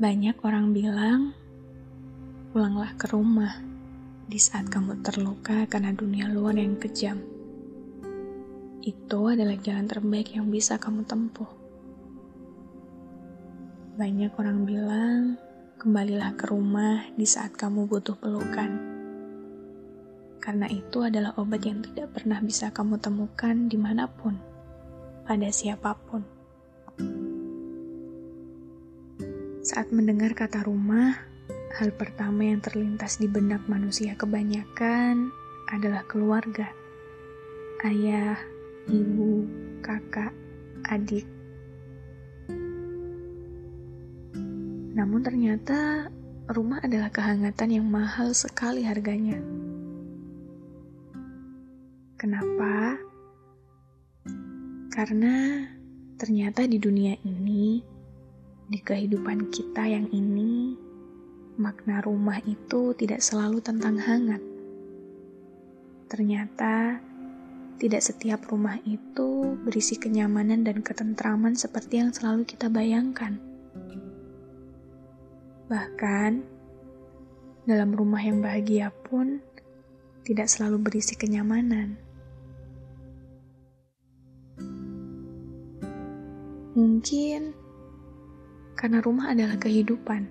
Banyak orang bilang, pulanglah ke rumah di saat kamu terluka karena dunia luar yang kejam. Itu adalah jalan terbaik yang bisa kamu tempuh. Banyak orang bilang, kembalilah ke rumah di saat kamu butuh pelukan. Karena itu adalah obat yang tidak pernah bisa kamu temukan di mana pun, pada siapa pun. Saat mendengar kata rumah, hal pertama yang terlintas di benak manusia kebanyakan adalah keluarga. Ayah, ibu, kakak, adik. Namun ternyata rumah adalah kehangatan yang mahal sekali harganya. Kenapa? Karena ternyata di dunia ini, di kehidupan kita yang ini, makna rumah itu tidak selalu tentang hangat. Ternyata tidak setiap rumah itu berisi kenyamanan dan ketentraman seperti yang selalu kita bayangkan. Bahkan, dalam rumah yang bahagia pun tidak selalu berisi kenyamanan. Mungkin karena rumah adalah kehidupan,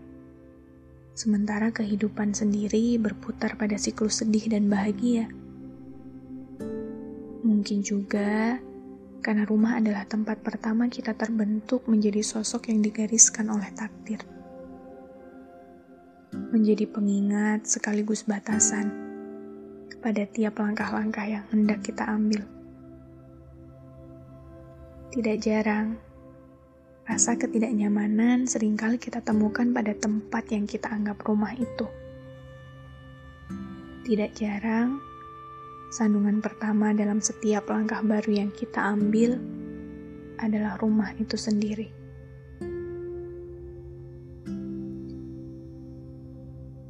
sementara kehidupan sendiri berputar pada siklus sedih dan bahagia. Mungkin juga karena rumah adalah tempat pertama kita terbentuk menjadi sosok yang digariskan oleh takdir. Menjadi pengingat sekaligus batasan kepada tiap langkah-langkah yang hendak kita ambil. Tidak jarang, rasa ketidaknyamanan sering kali kita temukan pada tempat yang kita anggap rumah itu. Tidak jarang, Sandungan pertama dalam setiap langkah baru yang kita ambil adalah rumah itu sendiri.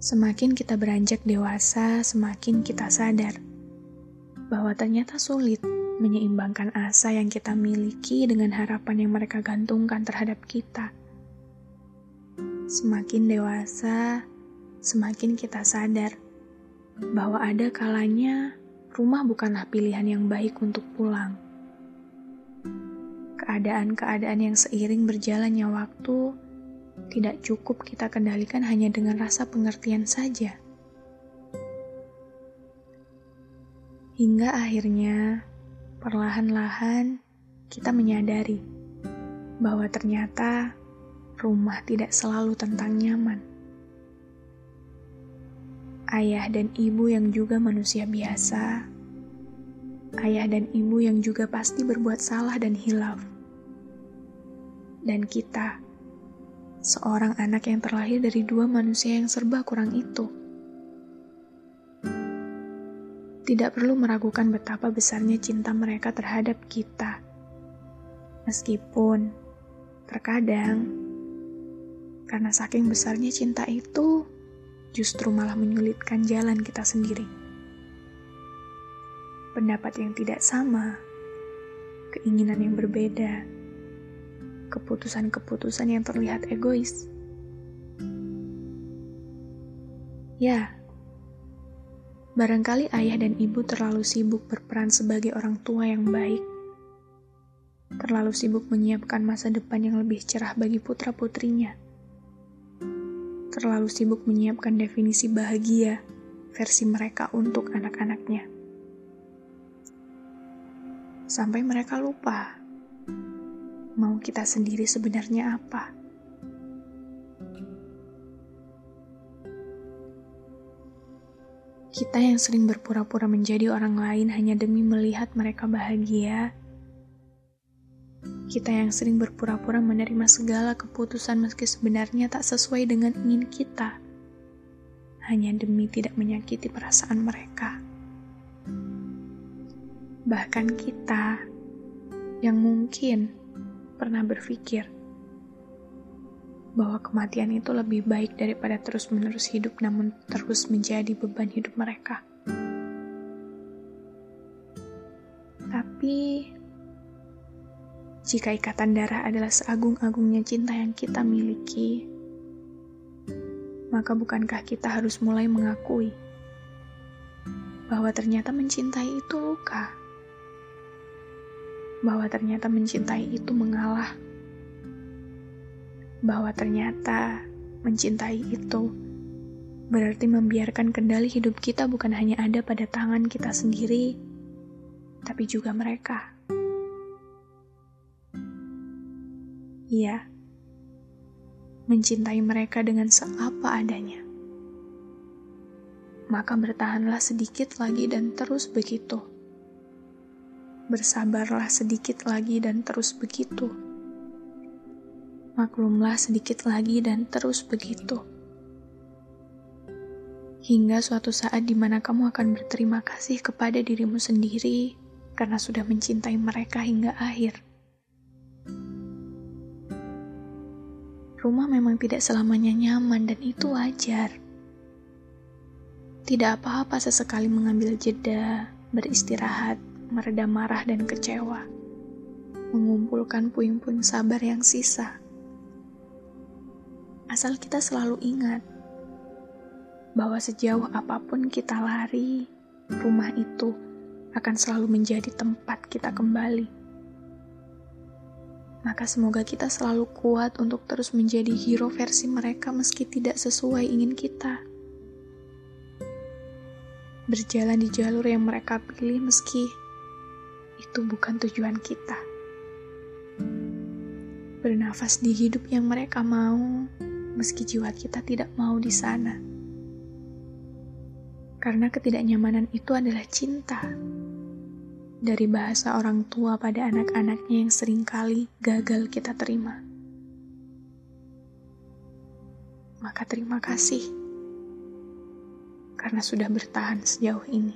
Semakin kita beranjak dewasa, semakin kita sadar bahwa ternyata sulit menyeimbangkan asa yang kita miliki dengan harapan yang mereka gantungkan terhadap kita. Semakin dewasa, semakin kita sadar bahwa ada kalanya rumah bukanlah pilihan yang baik untuk pulang. Keadaan-keadaan yang seiring berjalannya waktu tidak cukup kita kendalikan hanya dengan rasa pengertian saja. Hingga akhirnya, perlahan-lahan kita menyadari bahwa ternyata rumah tidak selalu tentang nyaman ayah dan ibu yang juga manusia biasa, ayah dan ibu yang juga pasti berbuat salah dan hilaf, dan kita, seorang anak yang terlahir dari dua manusia yang serba kurang itu. Tidak perlu meragukan betapa besarnya cinta mereka terhadap kita, meskipun terkadang karena saking besarnya cinta itu justru malah menyulitkan jalan kita sendiri. Pendapat yang tidak sama, keinginan yang berbeda, keputusan-keputusan yang terlihat egois. Ya, barangkali ayah dan ibu terlalu sibuk berperan sebagai orang tua yang baik, terlalu sibuk menyiapkan masa depan yang lebih cerah bagi putra-putrinya terlalu sibuk menyiapkan definisi bahagia versi mereka untuk anak-anaknya. Sampai mereka lupa mau kita sendiri sebenarnya apa. Kita yang sering berpura-pura menjadi orang lain hanya demi melihat mereka bahagia. Kita yang sering berpura-pura menerima segala keputusan meski sebenarnya tak sesuai dengan ingin kita. Hanya demi tidak menyakiti perasaan mereka. Bahkan kita yang mungkin pernah berpikir bahwa kematian itu lebih baik daripada terus-menerus hidup namun terus menjadi beban hidup mereka. Tapi, jika ikatan darah adalah seagung-agungnya cinta yang kita miliki, maka bukankah kita harus mulai mengakui bahwa ternyata mencintai itu luka? Bahwa ternyata mencintai itu mengalah bahwa ternyata mencintai itu berarti membiarkan kendali hidup kita bukan hanya ada pada tangan kita sendiri, tapi juga mereka. Iya, mencintai mereka dengan seapa adanya. Maka bertahanlah sedikit lagi dan terus begitu. Bersabarlah sedikit lagi dan terus begitu maklumlah sedikit lagi dan terus begitu. Hingga suatu saat di mana kamu akan berterima kasih kepada dirimu sendiri karena sudah mencintai mereka hingga akhir. Rumah memang tidak selamanya nyaman dan itu wajar. Tidak apa-apa sesekali mengambil jeda, beristirahat, meredam marah dan kecewa, mengumpulkan puing-puing sabar yang sisa Asal kita selalu ingat bahwa sejauh apa pun kita lari, rumah itu akan selalu menjadi tempat kita kembali. Maka semoga kita selalu kuat untuk terus menjadi hero versi mereka meski tidak sesuai ingin kita. Berjalan di jalur yang mereka pilih meski itu bukan tujuan kita. Bernafas di hidup yang mereka mau, meski jiwa kita tidak mau di sana. Karena ketidaknyamanan itu adalah cinta. Dari bahasa orang tua pada anak-anaknya yang sering kali gagal kita terima. Maka terima kasih. Karena sudah bertahan sejauh ini.